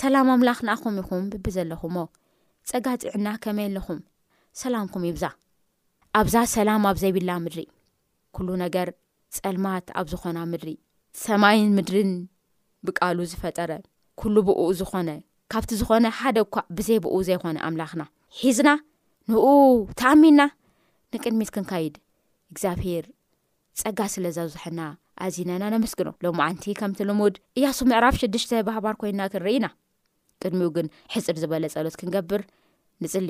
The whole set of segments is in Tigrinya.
ሰላም ኣምላኽ ንኣኹም ይኹም ብብዘለኹሞ ጸጋ ጥዕና ከመይ ኣለኹም ሰላምኩም ይብዛ ኣብዛ ሰላም ኣብ ዘይብላ ምድሪ ኩሉ ነገር ጸልማት ኣብ ዝኾና ምድሪ ሰማይን ምድርን ብቃሉ ዝፈጠረ ኩሉ ብኡ ዝኾነ ካብቲ ዝኾነ ሓደ እኳዕ ብዘይ ብኡ ዘይኾነ ኣምላኽና ሒዝና ንኡ ተኣሚንና ንቅድሚት ክንካይድ እግዚኣብሄር ጸጋ ስለ ዘብዝሐና ኣዚና ኢና ነመስግኖ። ሎምዓንቲ ከምቲ ልሙድ እያሱ ምዕራፍ ሽዱሽተ ባህባር ኮይና ክንርኢ ኢና። ቅድሚኡ ግን ሕጽር ዝበለ ጸሎት ክንገብር ንጽሊ።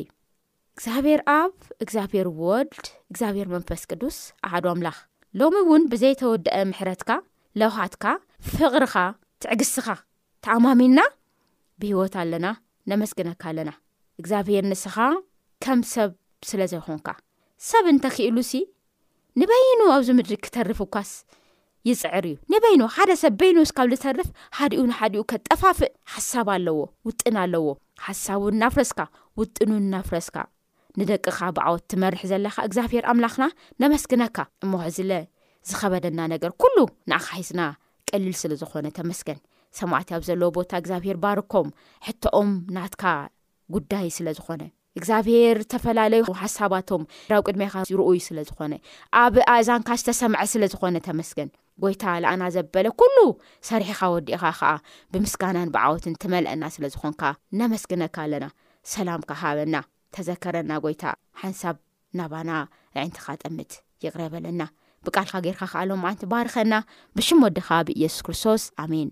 እግዚኣብሔር ኣብ እግዚኣብሔር ወልድ እግዚኣብሔር መንፈስ ቅዱስ ኣሓዶ ኣምላኽ ሎሚ እውን ብዘይተወደአ ምሕረትካ ለውሃትካ ፍቕርኻ ትዕግስትኻ ተኣማሚንና ብህይወት ኣለና ነመስግነካ ኣለና እግዚኣብሔር ንስኻ ከም ሰብ ስለ ዘይኾንካ ሰብ እንተክኢሉሲ ንበይኑ ኣብዚ ምድሪ ክተርፍ እኳስ ይፅዕር እዩ ንበይኑ ሓደ ሰብ በይኑ እስካብ ዝተርፍ ሓዲኡ ንሓዲኡ ከጠፋፍእ ሓሳብ ኣለዎ ውጥን ኣለዎ ሓሳቡ እናፍረስካ ውጥኑ እናፍረስካ ንደቅኻ ብዓወት ትመርሕ ዘለካ እግዚኣብሄር ኣምላኽና ነመስግነካ እሞ ሕዝለ ዝኸበደና ነገር ኩሉ ንኣኻ ሒዝና ቀሊል ስለ ዝኾነ ተመስገን ሰማዕቲ ኣብ ዘለዎ ቦታ እግዚኣብሄር ባርኮም ሕቶኦም ናትካ ጉዳይ ስለ ዝኾነ እግዚኣብሄር እተፈላለዩ ሓሳባቶም ኣብ ቅድሜኻ ዝርኡይ ስለ ዝኾነ ኣብ ኣእዛንካ ዝተሰምዐ ስለ ዝኾነ ተመስገን ጎይታ ልኣና ዘበለ ኩሉ ሰሪሕኻ ወዲእኻ ኸዓ ብምስጋናን ብዓወትን ትመልአና ስለ ዝኾንካ ነመስግነካ ኣለና ሰላምካ ሃበና ተዘከረና ጎይታ ሓንሳብ ናባና ኣዒንትኻ ጠምት ይቕረ በለና ብቃልካ ጌርካ ከኣሎም መዓንቲ ባርኸና ብሽም ወድኻ ብኢየሱስ ክርስቶስ ኣሜን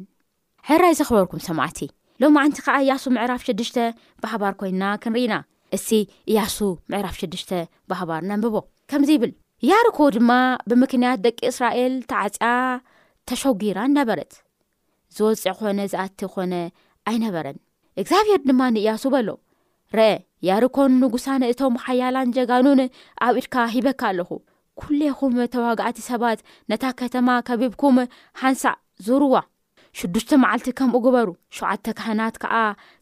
ሕራይ ዘኽበርኩም ሰማዕቲ ሎማዕንቲ ከኣ ያሱ ምዕራፍ ሽዱሽተ ብሓባር ኮይንና ክንርኢ ኢና እስቲ ኢያሱ ምዕራፍ ሽዱሽተ ብሃባር ነንብቦ ከምዚ ይብል ያርኮ ድማ ብምክንያት ደቂ እስራኤል ተዓጽያ ተሸጒራን ነበረት ዝወጽዕ ኮነ ዝኣቲ ኮነ ኣይነበረን እግዚኣብሔር ድማ ንእያሱ በሎ ረ ያርኮን ንጉሳን እቶም ሓያላን ጀጋኑን ኣብ ኢድካ ሂበካ ኣለኹ። ኩሌኹም ተዋጋእቲ ሰባት ነታ ከተማ ከቢብኩም ሓንሳእ ዙርዋ። ሽዱሽተ መዓልቲ ከምኡ ግበሩ። ሸውዓተ ካህናት ከኣ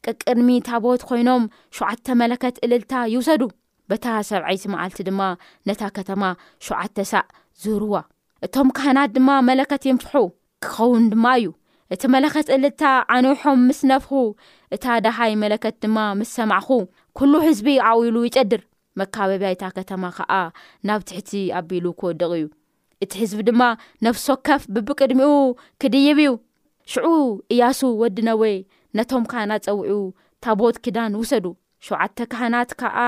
ቀቅድሚ ታቦት ዀይኖም ሸውዓተ መለከት እልልታ ይውሰዱ። በታ ሰብዐይቲ መዓልቲ ድማ ነታ ከተማ ሸውዓተ ሳዕ ዙርዋ። እቶም ካህናት ድማ መለከት ይንፍሑ። ክኸውን ድማ እዩ። እቲ መለኸት እልልታ ዓንዊሖም ምስ ነፍኹ፣ እታ ደሃይ መለከት ድማ ምስ ሰማዕኹ፣ ኩሉ ህዝቢ ዓው ኢሉ ይጨድር። መካበብያ እታ ከተማ ከኣ ናብ ትሕቲ ኣቢሉ ክወድቕ እዩ። እቲ ህዝቢ ድማ ነፍስወከፍ ብብቅድሚኡ ክድይብ እዩ። ሽዑ እያሱ ወዲ ነዌ ነቶም ካህናት ጸዊዑ፣ ታቦት ኪዳን ውሰዱ። ሸውዓተ ካህናት ከኣ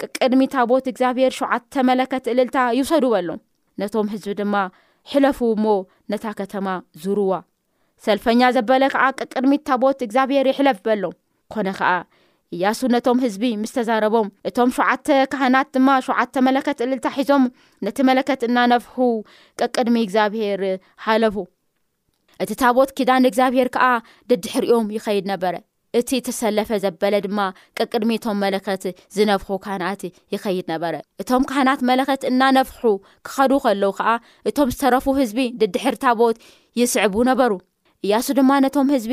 ቀቅድሚ ታቦት እግዚኣብሄር ሸውዓተ መለከት እልልታ ይውሰዱ በሉ። ነቶም ህዝቢ ድማ፣ ሕለፉ እሞ ነታ ከተማ ዙርዋ። ሰልፈኛ ዘበለ ከኣ ቀቅድሚት ታቦት እግዚኣብሄር ይሕለፍ በሎም። ኮነ ከኣ፣ እያሱ ነቶም ህዝቢ ምስ ተዛረቦም፣ እቶም ሸውዓተ ካህናት ድማ ሸውዓተ መለከት እልልታ ሒዞም ነቲ መለከት እናነፍሑ ቀቅድሚ እግዚኣብሄር ሓለፉ። እቲ ታቦት ኪዳን እግዚኣብሄር ከኣ ደድሕሪኦም ይኸይድ ነበረ፣ እቲ እተሰለፈ ዘበለ ድማ ቀቅድሚ እቶም መለኸት ዝነፍሑ ካህናት ይኸይድ ነበረ። እቶም ካህናት መለኸት እናነፍሑ ክኸዱ ኸለዉ ኸኣ፣ እቶም ዝተረፉ ህዝቢ ደድሕሪ ታቦት ይስዕቡ ነበሩ። እያሱ ድማ ነቶም ህዝቢ፣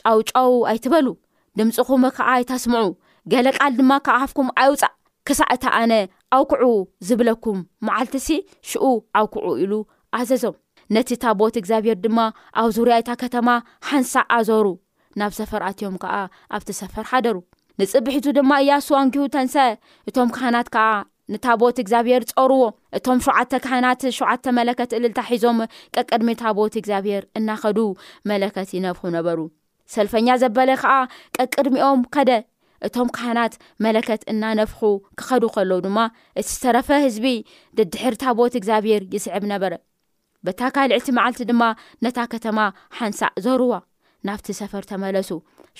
ጫውጫው ኣይትበሉ፣ ድምጽኹም ኸኣ ኣይታስምዑ፣ ገለ ቃል ድማ ካብ ኣፍኩም ኣይውጻእ፣ ክሳዕ እታ ኣነ ኣውክዑ ዝብለኩም መዓልቲሲ ሽኡ ኣውክዑ ኢሉ ኣዘዞም። ነቲ ታቦት እግዚኣብሄር ድማ ኣብ ዙርያ እታ ከተማ ሓንሳዕ ኣዞሩ፣ ናብ ሰፈር ኣትዮም ከኣ ኣብቲ ሰፈር ሓደሩ። ንጽብሒቱ ድማ እያሱ ኣንጊሁ ተንሰአ፣ እቶም ካህናት ከኣ ንታቦት እግዚኣብሄር ጾርዎ፣ እቶም ሸውዓተ ካህናት ሸውዓተ መለከት እልልታ ሒዞም ቀቅድሚ ታቦት እግዚኣብሄር እናኸዱ መለከት ይነፍሑ ነበሩ። ሰልፈኛ ዘበለ ከኣ ቀቅድሚኦም ከደ። እቶም ካህናት መለከት እናነፍሑ ክኸዱ ከለዉ ድማ እቲ ዝተረፈ ህዝቢ ደድሕር ታቦት እግዚኣብሔር ይስዕብ ነበረ። በታ ካልዕቲ መዓልቲ ድማ ነታ ከተማ ሓንሳእ ዞርዋ፣ ናብቲ ሰፈር ተመለሱ።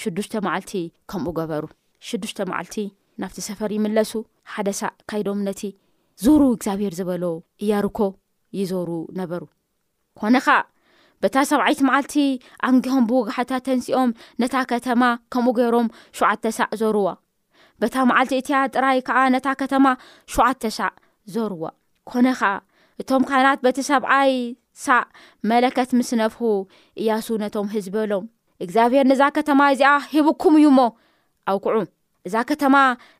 ሽዱሽተ መዓልቲ ከምኡ ገበሩ። ሽዱሽተ መዓልቲ ናብቲ ሰፈር ይምለሱ፣ ሓደሳእ ካይዶም ነቲ ዞሩ እግዚኣብሔር ዝበሎ እያርኮ ይዞሩ ነበሩ። ኮነ ኸኣ በታ ሰብዓይቲ መዓልቲ ኣንጊሆም ብውግሓታ ተንሲኦም ነታ ከተማ ከምኡ ገይሮም ሸውዓተ ሳዕ ዞርዋ በታ መዓልቲ እቲያ ጥራይ ከኣ ነታ ከተማ ሸውዓተ ሳዕ ዞርዋ ኮነ ኸኣ እቶም ካህናት በቲ ሰብዓይ ሳዕ መለከት ምስ ነፍኹ እያሱ ነቶም ህዝቢ በሎም እግዚኣብሔር ነዛ ከተማ እዚኣ ሂብኩም እዩ እሞ ኣውክዑ እዛ ከተማ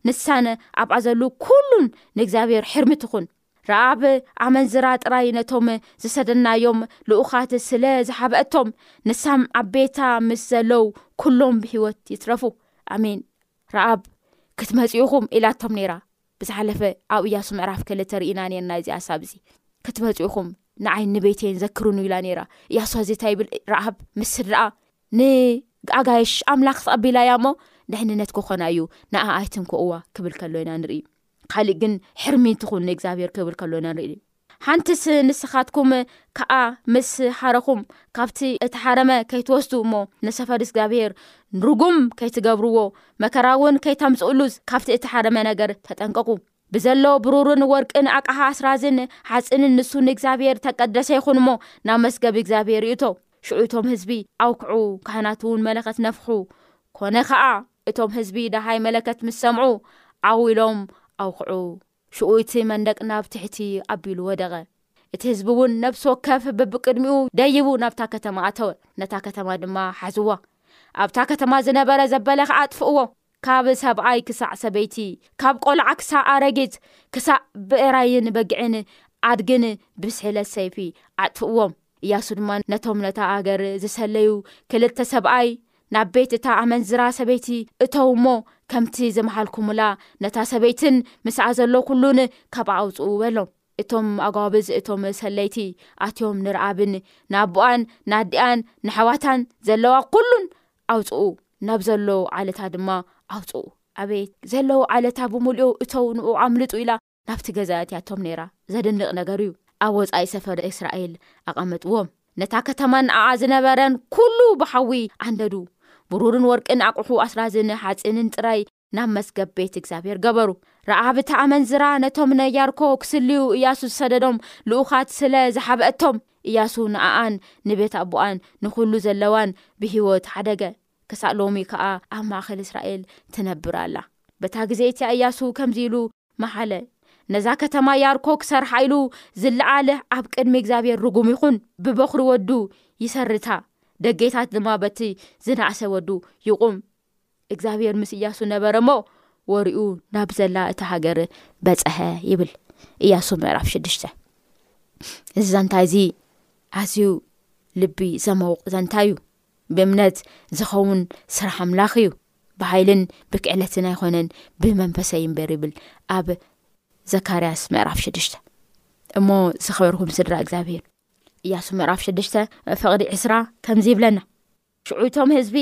ንሳን ኣብኣ ዘሉ ኩሉን ንእግዚኣብሔር ሕርሚ ትኹን ረኣብ ኣመንዝራ ጥራይ ነቶም ዝሰደድናዮም ልኡኻት ስለ ዝሓብአቶም፣ ንሳም ኣብ ቤታ ምስ ዘለው ኵሎም ብህይወት ይትረፉ። ኣሜን። ረኣብ፣ ክትመጹ ኢኹም ኢላቶም ነይራ። ብዝሓለፈ ኣብ እያሱ ምዕራፍ ክልተ ርኢና ነይርና እዚ ኣሳብ እዚ። ክትመጹ ኢኹም ንዓይን ንቤተይን ዘክሩኑ ኢላ ነይራ። እያሱ ሐዚ እንታይ ይብል? ረኣብ ምስ ስድርኣ ንኣጋይሽ ኣምላኽ ተቐቢላ እያ እሞ፣ ድሕንነት ክኾና እዩ፣ ንኣ ኣይትንክኡዋ ክብል ከሎ ኢና ንርኢ። ካሊእ ግን ሕርሚ ትኹን ንእግዚኣብሔር ክብል ከሎ ነርኢ ሓንትስ ንስኻትኩም ከዓ ምስ ሓረኹም ካብቲ እተሓረመ ከይትወስዱ እሞ ንሰፈር እግዚኣብሔር ንርጉም ከይትገብርዎ መከራ እውን ከይተምፅእሉዝ ካብቲ እተሓረመ ነገር ተጠንቀቁ ብዘሎ ብሩርን ወርቅን ኣቅሓ ኣስራዝን ሓፅንን ንሱ ንእግዚኣብሄር ተቀደሰ ይኹን እሞ ናብ መስገብ እግዚኣብሄር ይእቶ ሽዑ እቶም ህዝቢ ኣውክዑ ካህናት እውን መለኸት ነፍሑ ኮነ ከዓ እቶም ህዝቢ ደሃይ መለከት ምስ ሰምዑ፣ ዓው ኢሎም ኣውኽዑ። ሽኡ እቲ መንደቅ ናብ ትሕቲ ኣቢሉ ወደቐ። እቲ ህዝቢ'ውን ነብሲ ወከፍ በብቅድሚኡ ደይቡ ናብታ ከተማ ኣተወ፣ ነታ ከተማ ድማ ሓዝዋ። ኣብታ ከተማ ዝነበረ ዘበለ ከኣ ኣጥፍእዎ። ካብ ሰብኣይ ክሳዕ ሰበይቲ፣ ካብ ቆልዓ ክሳዕ ኣረጊት፣ ክሳዕ ብእራይን በጊዕን ኣድግን ብስለት ሰይፊ ኣጥፍእዎም። እያሱ ድማ ነቶም ነታ ኣገር ዝሰለዩ ክልተ ሰብኣይ ናብ ቤት እታ ኣመንዝራ ሰበይቲ እተዉ እሞ፣ ከምቲ ዝመሃልኩምላ፣ ነታ ሰበይትን ምስኣ ዘሎ ኵሉን ካብኣ ኣውጽኡ፣ በሎ። እቶም ኣጓብዝ እቶም ሰለይቲ ኣትዮም ንረኣብን ንኣቦኣን ንኣዲኣን ነሕዋታን ዘለዋ ኵሉን ኣውጽኡ፣ ናብ ዘሎ ዓለታ ድማ ኣውጽኡ። ኣቤት! ዘለዉ ዓለታ ብምሉኡ እተዉ፣ ንእኡ ኣምልጡ ኢላ። ናብቲ ገዛ የእትያቶም ነይራ። ዘድንቕ ነገር እዩ፣ ኣብ ወጻኢ ሰፈር እስራኤል ኣቐመጥዎም። ነታ ከተማን ንኣኣ ዝነበረን ኩሉ ብሓዊ ኣንደዱ። ብሩርን ወርቅን ኣቕሑ ኣስራዝን ሓጺንን ጥራይ ናብ መስገብ ቤት እግዚኣብሔር ገበሩ። ረኣብ እታ ኣመንዝራ ነቶም ነያርኮ ክስልዩ እያሱ ዝሰደዶም ልኡኻት ስለ ዝሓበአቶም፣ እያሱ ንኣኣን ንቤት ኣቦኣን ንኹሉ ዘለዋን ብህይወት ሓደገ። ክሳእ ሎሚ ከኣ ኣብ ማእከል እስራኤል ትነብር ኣላ። በታ ግዜ እቲኣ እያሱ ከምዚ ኢሉ መሓለ፣ ነዛ ከተማ ያርኮ ክሰርሓ ኢሉ ዝለዓለ ኣብ ቅድሚ እግዚኣብሄር ርጉም ይኹን፣ ብበዅሪ ወዱ ይሰርታ፣ ደጌታት ድማ በቲ ዝነኣሰ ወዱ ይቝም። እግዚኣብሄር ምስ እያሱ ነበረ እሞ፣ ወርኡ ናብ ዘላ እታ ሃገር በጽሐ ይብል እያሱ ምዕራፍ ሽዱሽተ። እዚ ዛንታ እዚ ኣዝዩ ልቢ ዘመውቕ ዛንታ እዩ። ብእምነት ዝኸውን ስራሕ ኣምላኽ እዩ ብሃይልን ብክዕለትን ኣይኮነን ብመንፈሰ ይንበር ይብል ኣብ ዘካርያስ ምዕራፍ ሽዱሽተ እሞ ዝኸበርኩም ስድራ እግዚኣብሄር እያሱ ምዕራፍ ሽዱሽተ ፍቕዲ ዕስራ ከምዚ ይብለና ሽዑ እቶም ህዝቢ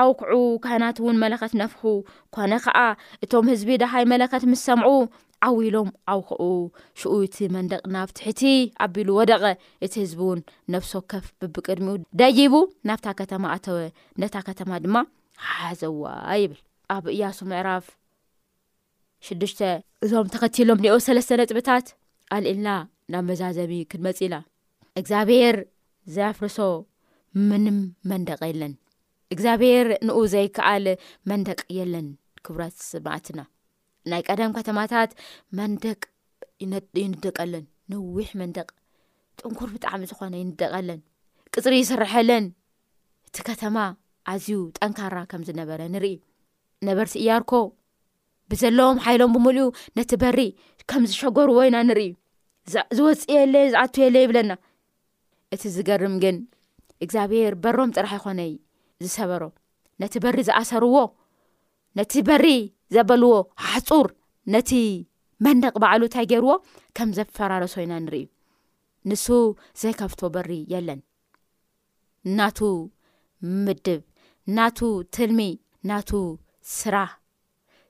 ኣውክዑ ካህናት እውን መለኸት ነፍኹ ኮነ ከዓ እቶም ህዝቢ ደሃይ መለኸት ምስ ሰምዑ ዓው ኢሎም ኣውኽዑ። ሽኡ እቲ መንደቕ ናብ ትሕቲ ኣቢሉ ወደቐ፣ እቲ ህዝቢ'ውን ነፍሲ ወከፍ ብብቅድሚኡ ደይቡ ናብታ ከተማ ኣተወ፣ ነታ ከተማ ድማ ሓዘዋ ይብል። ኣብ እያሱ ምዕራፍ ሽዱሽተ። እዞም ተኸቲሎም ንኦ ሰለስተ ነጥብታት ኣልዒልና ናብ መዛዘሚ ክንመጽእ ኢና። እግዚኣብሄር ዘያፍርሶ ምንም መንደቕ የለን። እግዚኣብሄር ንኡ ዘይከኣል መንደቕ የለን። ክብራት ስማዕትና። ናይ ቀደም ከተማታት መንደቅ ይንደቀለን ነዊሕ መንደቅ ጥንኩር ብጣዕሚ ዝኮነ ይንደቀለን ቅፅሪ ይስርሐለን እቲ ከተማ ኣዝዩ ጠንካራ ከም ዝነበረ ንርኢ ነበርቲ እያርኮ ብዘለዎም ሓይሎም ብምሉኡ ነቲ በሪ ከም ዝሸገርዎ ኢና ንርኢ ዝወፅእየለ ዝኣትየለ ይብለና እቲ ዝገርም ግን እግዚኣብሄር በሮም ጥራሕ ይኮነይ ዝሰበሮ ነቲ በሪ ዝኣሰርዎ ነቲ በሪ ዘበልዎ ሓጹር ነቲ መንደቕ ባዕሉ እንታይ ገይርዎ ከም ዘፈራረሶ ኢና ንርኢ ንሱ ዘይከፍቶ በሪ የለን ናቱ ምድብ ናቱ ትልሚ ናቱ ስራህ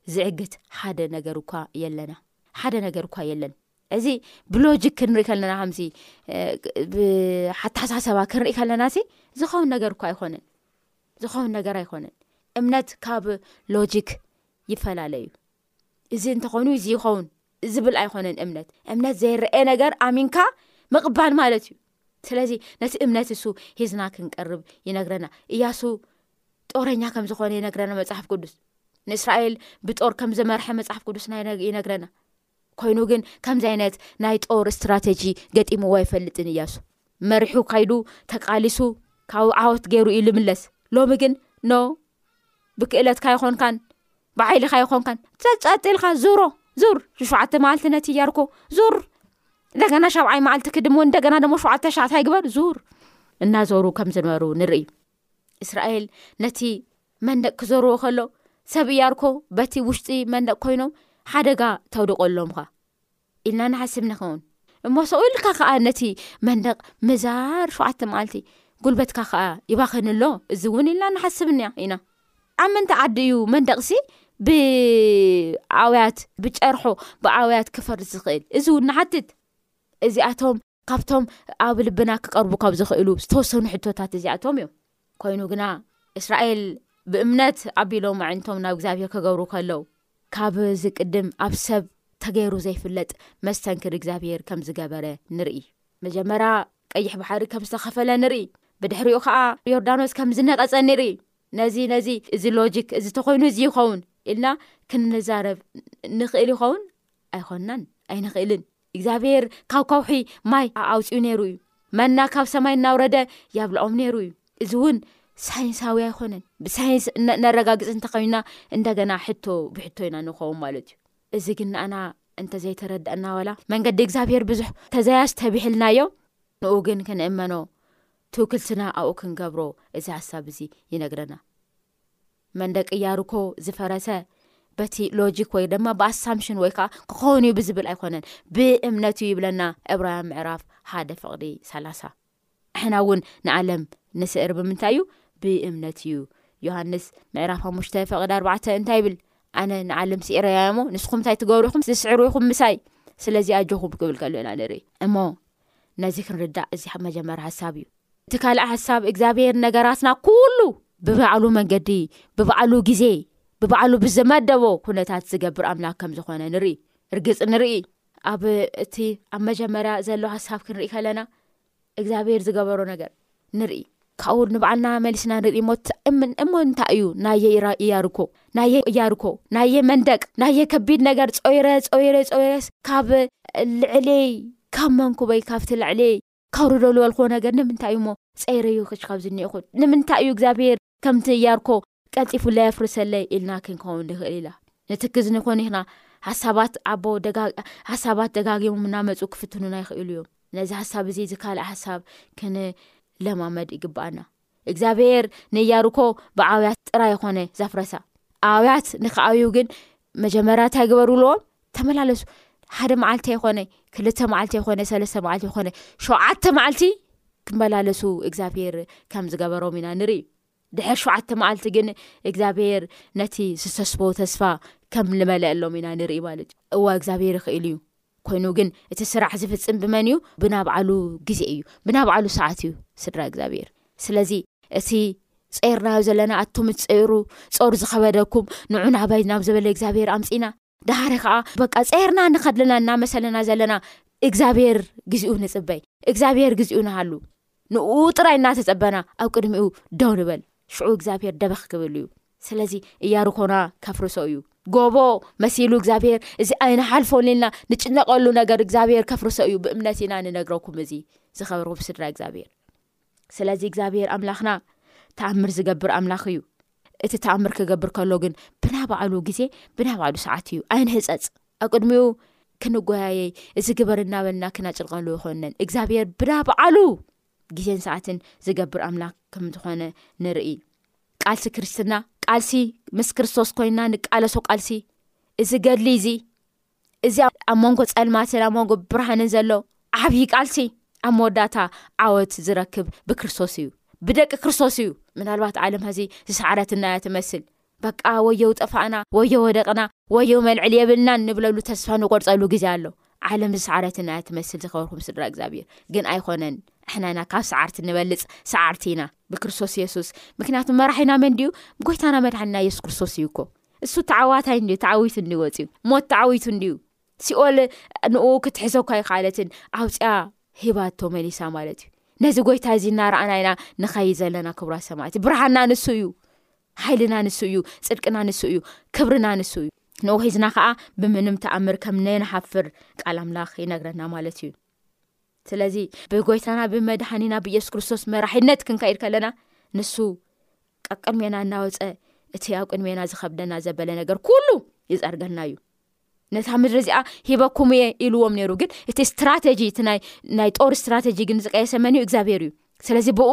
ዝዕግት ሓደ ነገር እኳ የለና ሓደ ነገር እኳ የለን እዚ ብሎጂክ ክንርኢ ከለና ከምዚ ብሓተሓሳሰባ ክንርኢ ከለና ሲ ዝኸውን ነገር እኳ ኣይኮነን ዝኸውን ነገር ኣይኮነን እምነት ካብ ሎጂክ ይፈላለዩ እዚ እንተኾይኑ እዚ ይኸውን ዝብል ኣይኮነን እምነት እምነት ዘይረኤ ነገር ኣሚንካ ምቕባል ማለት እዩ ስለዚ ነቲ እምነት እሱ ሂዝና ክንቀርብ ይነግረና እያሱ ጦረኛ ከም ዝኾነ ይነግረና መፅሓፍ ቅዱስ ንእስራኤል ብጦር ከም ዘመርሐ መፅሓፍ ቅዱስና ይነግረና ኮይኑ ግን ከምዚ ዓይነት ናይ ጦር ስትራተጂ ገጢምዎ ኣይፈልጥን እያሱ መሪሑ ካይዱ ተቃሊሱ ካብ ዓወት ገይሩ እዩ ልምለስ ሎሚ ግን ኖ ብክእለትካ ይኮንካን ብዓይልካ ይኮንካን ተፀጢልካ ዙሮ ዙር ሸሸተ መዓልቲ ነቲ ያርኮ ዙር እንደገና ሻብዓይ መዓልቲ ክድምው እንደገና ደሞ ሸተ ሸት ይግበር ዙር እናዞሩ ከም ዝነበሩ ንርኢ እስራኤል ነቲ መንደቅ ክዘርዎ ከሎ ሰብ እያርኮ በቲ ውሽጢ መንደቅ ኮይኖም ሓደጋ ተውድቆ ኣሎምኻ ኢልና ንሓስብ ንኸውን እሞ ሰው ኢልካ ከዓ ነቲ መንደቅ ምዛር ሸውዓተ መዓልቲ ጉልበትካ ከዓ ይባኸን ኣሎ እዚ እውን ኢልና ንሓስብኒ ኢና ኣብ ምንተ ዓዲ እዩ መንደቅሲ ብኣውያት ብጨርሖ ብኣውያት ክፈር ዝኽእል እዚ እውን ንሓትት እዚኣቶም ካብቶም ኣብ ልብና ክቀርቡ ካብ ዝኽእሉ ዝተወሰኑ ሕቶታት እዚኣቶም እዮም ኮይኑ ግና እስራኤል ብእምነት ኣቢሎም ኣዕንቶም ናብ እግዚኣብሄር ክገብሩ ከለው ካብ ዝቅድም ኣብ ሰብ ተገይሩ ዘይፍለጥ መስተንክር እግዚኣብሄር ከም ዝገበረ ንርኢ መጀመርያ ቀይሕ ባሕሪ ከም ዝተኸፈለ ንርኢ ብድሕሪኡ ከዓ ዮርዳኖስ ከም ዝነቐፀ ንርኢ ነዚ ነዚ እዚ ሎጂክ እዚ ተኮይኑ እዚ ይኸውን ኢልና ክንንዛረብ ንኽእል ይኸውን ኣይኮንናን ኣይንኽእልን እግዚኣብሄር ካብ ከውሒ ማይ ኣኣውፅኡ ነይሩ እዩ። መና ካብ ሰማይ እናውረደ ያብልዖም ነይሩ እዩ። እዚ እውን ሳይንሳዊ ኣይኮነን ብሳይንስ ነረጋግፅ እንተኸይንና እንደገና ሕቶ ብሕቶ ኢና ንኸውን ማለት እዩ እዚ ግን ንኣና እንተዘይተረዳእና ዋላ መንገዲ እግዚኣብሄር ብዙሕ ተዘያስ ተቢሕልናዮ ንኡ ግን ክንእመኖ ትውክልትና ኣብኡ ክንገብሮ እዚ ሓሳብ እዚ ይነግረና መንደቂ ያርኮ ዝፈረሰ በቲ ሎጂክ ወይ ድማ ብኣሳምሽን ወይ ከዓ ክኸውን እዩ ብዝብል ኣይኮነን ብእምነት እዩ ይብለና ዕብራውያን ምዕራፍ ሓደ ፍቅዲ ሰላሳ ሕና እውን ንኣለም ንስእር ብምንታይ እዩ ብእምነት እዩ ዮሃንስ ምዕራፍ ሓሙሽተ ፍቅዲ ኣርባዕተ እንታይ ይብል ኣነ ንዓለም ስዒረያ እሞ ንስኹም እንታይ ትገብሩ ኹም ዝስዕሩ ይኹም ምሳይ ስለዚ ኣጆኹም ክብል ከሉ ኢና ንርኢ እሞ ነዚ ክንርዳእ እዚ መጀመር ሓሳብ እዩ እቲ ካልእ ሓሳብ እግዚኣብሔር ነገራትና ኩሉ ብባዕሉ መንገዲ ብባዕሉ ግዜ ብባዕሉ ብዝመደቦ ኩነታት ዝገብር ኣምላክ ከም ዝኾነ ንርኢ እርግፅ ንርኢ ኣብ እቲ ኣብ መጀመርያ ዘሎ ሃሳብ ክንርኢ ከለና እግዚኣብሔር ዝገበሮ ነገር ንርኢ ካብኡ ንበዓልና መሊስና ንርኢ ሞት እምን እሞ እንታይ እዩ ናየ እያርኮ ናየ እያርኮ ናየ መንደቅ ናየ ከቢድ ነገር ፀይረ ፀይረ ፀይረስ ካብ ልዕሌይ ካብ መንኩበይ ካብቲ ልዕሌይ ካውርዶ ልበልክዎ ነገር ንምንታይ እዩሞ ፀይረዩ ክሽ ካብ ዝኒኦኹ ንምንታይ እዩ እግዚኣብሄር ከምቲ ያርኮ ቀልጢፉ ለየፍርሰለይ ኢልና ክንከውን ንኽእል ኢላ ንትክዝ ንኾን ይኽና ሓሳባት ኣቦ ሓሳባት ደጋጊሞም እናመፁ ክፍትኑና ይኽእሉ እዮም ነዚ ሓሳብ እዚ ዝካልእ ሓሳብ ክንለማመድ ይግባኣና እግዚኣብሔር ንያርኮ ብኣውያት ጥራይ ኾነ ዘፍረሳ ኣውያት ንክኣዩ ግን መጀመርያ እንታይ ግበሩልዎም ተመላለሱ ሓደ መዓልቲ ይኮነ ክልተ መዓልቲ ይኮነ ሰለስተ መዓልቲ ይኮነ ሸውዓተ መዓልቲ ክመላለሱ እግዚኣብሄር ከም ዝገበሮም ኢና ንርኢ ድሕር ሸውዓተ መዓልቲ ግን እግዚኣብሄር ነቲ ዝተስቦ ተስፋ ከም ንመለአሎም ኢና ንርኢ ማለት እዩ እዋ እግዚኣብሄር ይኽእል እዩ ኮይኑ ግን እቲ ስራሕ ዝፍፅም ብመን እዩ ብናብዓሉ ግዜ እዩ ብናብዓሉ ሰዓት እዩ ስድራ እግዚኣብሔር ስለዚ እቲ ፀይርናዮ ዘለና ኣቶም ፀይሩ ፀሩ ዝኸበደኩም ንዑ ናባይ ናብ ዘበለ እግዚኣብሔር ኣምፅና ዳሃረ ከዓ በቃ ፀይርና ንኸድለና እናመሰለና ዘለና እግዚኣብሔር ግዜኡ ንፅበይ እግዚኣብሔር ግዜኡ ንሃሉ ንእኡ ጥራይ እናተጸበና ኣብ ቅድሚኡ ደው ንበል ሽዑ እግዚኣብሄር ደበኽ ክብል እዩ ስለዚ እያርኮና ከፍርሶ እዩ ጎቦ መሲሉ እግዚኣብሄር እዚ ኣይንሓልፎን ኢልና ንጭነቀሉ ነገር እግዚኣብሄር ከፍርሶ እዩ ብእምነት ኢና ንነግረኩም እዚ ዝኸበርኩም ስድራ እግዚኣብሄር ስለዚ እግዚኣብሄር ኣምላኽና ተኣምር ዝገብር ኣምላኽ እዩ እቲ ተኣምር ክገብር ከሎ ግን ብና ባዕሉ ግዜ ብና ባዕሉ ሰዓት እዩ ኣይንህፀፅ ኣብ ቅድሚኡ ክንጓያየይ እዚ ግበር እናበልና ክነጭልቀሉ ይኮነን እግዚኣብሄር ብዳ በዓሉ ግዜን ሰዓትን ዝገብር ኣምላክ ከም ዝኮነ ንርኢ ቃልሲ ክርስትና ቃልሲ ምስ ክርስቶስ ኮይና ንቃለሶ ቃልሲ እዚ ገድሊ እዚ እዚ ኣብ መንጎ ፀልማትን ኣብ መንጎ ብርሃንን ዘሎ ዓብዪ ቃልሲ ኣብ መወዳእታ ዓወት ዝረክብ ብክርስቶስ እዩ ብደቂ ክርስቶስ እዩ ምናልባት ዓለም ሀዚ ዝሰዕረትናያ ትመስል በቃ ወዮው ጠፋእና፣ ወዮ ወደቕና፣ ወዮ መልዕሊ የብልናን ንብለሉ ተስፋ ንቖርጸሉ ግዜ ኣሎ። ዓለም ዝሰዓረትና እያ ትመስል ዝኸበርኩም ስድራ እግዚኣብሔር። ግን ኣይኾነን። ንሕና ኢና ካብ ሰዓርቲ ንበልጽ ሰዓርቲ ኢና ብክርስቶስ የሱስ። ምክንያቱ መራሒና መን ድዩ? ጎይታና መድሓኒና የሱስ ክርስቶስ እዩ እኮ። እሱ ተዓዋታይ እንድዩ ተዓዊቱ እንድዩ ወፅዩ ሞት ተዓዊቱ እንድዩ ሲኦል ንኡ ክትሕዞ እኳ ይካለትን ኣውፅያ ሂባቶ መሊሳ ማለት እዩ ነዚ ጎይታ እዚ እናረኣና ኢና ንኸይ ዘለና ክብራ ሰማዕቲ ብርሃና ንሱ እዩ ሓይልና ንሱ እዩ ፅድቅና ንሱ እዩ ክብርና ንሱ እዩ ንኡ ሒዝና ከዓ ብምንም ተኣምር ከም ነይንሓፍር ቃል ኣምላኽ ይነግረና ማለት እዩ ስለዚ ብጎይታና ብመድሓኒና ብየሱስ ክርስቶስ መራሒነት ክንከይድ ከለና ንሱ ቀቅድሜና እናወፀ እቲ ኣብ ቅድሜና ዝከብደና ዘበለ ነገር ኩሉ ይፀርገልና እዩ ነታ ምድሪ እዚኣ ሂበኩም እየ ኢልዎም ነይሩ ግን እቲ ስትራተጂ እቲ ናይ ጦር ስትራተጂ ግን ዝቀየሰ መን እዩ እግዚኣብሄር እዩ ስለዚ ብኡ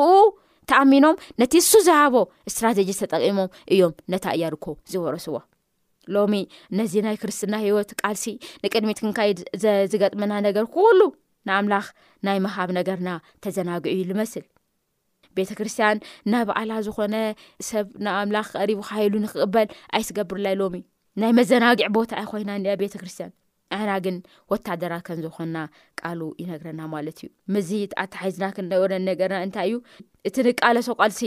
ተኣሚኖም ነቲ ንሱ ዝሃቦ ስትራተጂ ዝተጠቂሞም እዮም ነታ እያርኮ ዝወረስዎ ሎሚ ነዚ ናይ ክርስትና ሂወት ቃልሲ ንቅድሚት ክንካይድ ዝገጥመና ነገር ኩሉ ንኣምላኽ ናይ ምሃብ ነገርና ተዘናግዑ እዩ ዝመስል ቤተ ክርስትያን ናይ በዓላ ዝኾነ ሰብ ንኣምላኽ ቀሪቡ ካይሉ ንክቕበል ኣይትገብርላይ ሎሚ ናይ መዘናግዕ ቦታ ኣይ ኮይና እያ ቤተ ክርስትያን ኣና ግን ወታደራት ከም ዝኾና ቃሉ ይነግረና ማለት እዩ ምዝ ኣታሓዝና ክንነረ ነገርና እንታይ እዩ እቲ ንቃለሶ ቃልሲ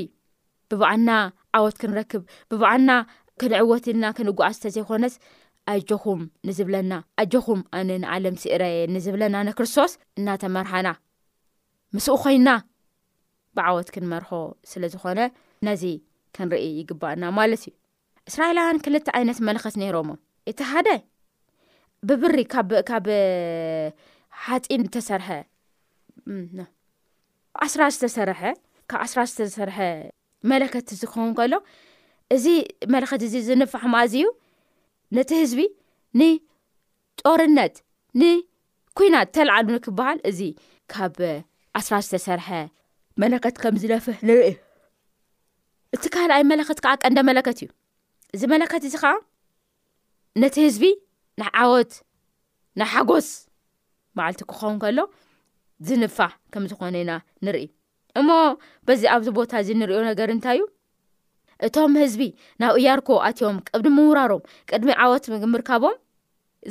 ብባዓና ዓወት ክንረክብ ብባዓና ክንዕወት ኢልና ክንጓዓዝ ተዘይኮነስ ኣጆኹም ንዝብለና ኣጆኹም ኣነ ንዓለም ስእረየ ንዝብለና ንክርስቶስ እናተመርሓና ምስኡ ኮይና ብዓወት ክንመርሖ ስለ ዝኾነ ነዚ ክንርኢ ይግባኣና ማለት እዩ እስራኤላውያን ክልተ ዓይነት መለኸት ነይሮሞ እቲ ሓደ ብብሪ ካብ ሓፂን ዝተሰርሐ ዓስራ ዝተሰርሐ ካብ ዓስራ ዝተሰርሐ መለከት ዝኸውን ከሎ እዚ መለከት እዚ ዝንፋሕ ማእዝ እዩ ነቲ ህዝቢ ን ጦርነት ን ኩናት ተልዓሉ ንክበሃል እዚ ካብ ኣስራጅ ዝተሰርሐ መለከት ከም ዝነፍሕ ንርኢ እቲ ካልኣይ መለከት ከዓ ቀንደ መለከት እዩ እዚ መለከት እዚ ከዓ ነቲ ህዝቢ ናይ ዓወት ናይ ሓጎስ መዓልቲ ክኸውን ከሎ ዝንፋሕ ከም ዝኾነ ኢና ንርኢ እሞ በዚ ኣብዚ ቦታ እዚ ንሪኦ ነገር እንታይ እዩ? እቶም ህዝቢ ናብ እያርኮ ኣትዮም ቅድሚ ምውራሮም፣ ቅድሚ ዓወት ምርካቦም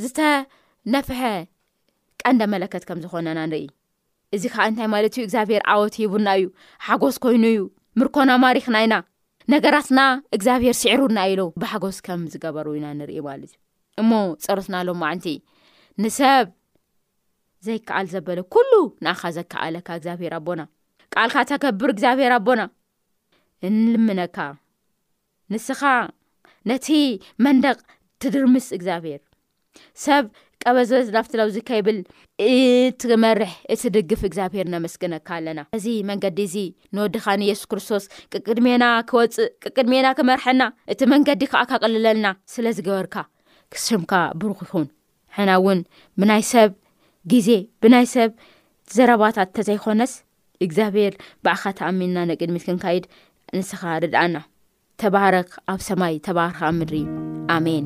ዝተነፍሐ ቀንደ መለከት ከም ዝኾነና ንርኢ። እዚ ከዓ እንታይ ማለት እዩ? እግዚኣብሔር ዓወት ሂቡና እዩ፣ ሓጎስ ኮይኑ እዩ፣ ምርኮና ማሪኽና ኢና፣ ነገራትና እግዚኣብሔር ስዕሩና ኢሉ ብሓጎስ ከም ዝገበሩ ኢና ንርኢ ማለት እዩ። እሞ ጸሎትና ሎም ማዓንቲ ንሰብ ዘይከኣል ዘበለ ኩሉ ንኣኻ ዘከኣለካ እግዚኣብሄር ኣቦና ቃልካ ተከብር እግዚኣብሄር ኣቦና እንልምነካ ንስኻ ነቲ መንደቕ ትድርምስ እግዚኣብሄር ሰብ ቀበዝበዝ ናብቲ ለውዚ ከይብል እትመርሕ እትድግፍ እግዚኣብሄር ነመስግነካ ኣለና እዚ መንገዲ እዚ ንወድኻ ንየሱስ ክርስቶስ ቅቅድሜና ክወፅእ ቅቅድሜና ክመርሐና እቲ መንገዲ ከዓ ካቅልለልና ስለ ዝገበርካ ክስምካ ብሩኽ ይኹን ሕነ እውን ብናይ ሰብ ግዜ ብናይ ሰብ ዘረባታት ተዘይኮነስ እግዚኣብሔር ባዕካ ተኣሚንና ነቅድሚት ክንካይድ ንስኻ ርድኣና ተባረክ ኣብ ሰማይ ተባርክ ኣብ ምድሪ ኣሜን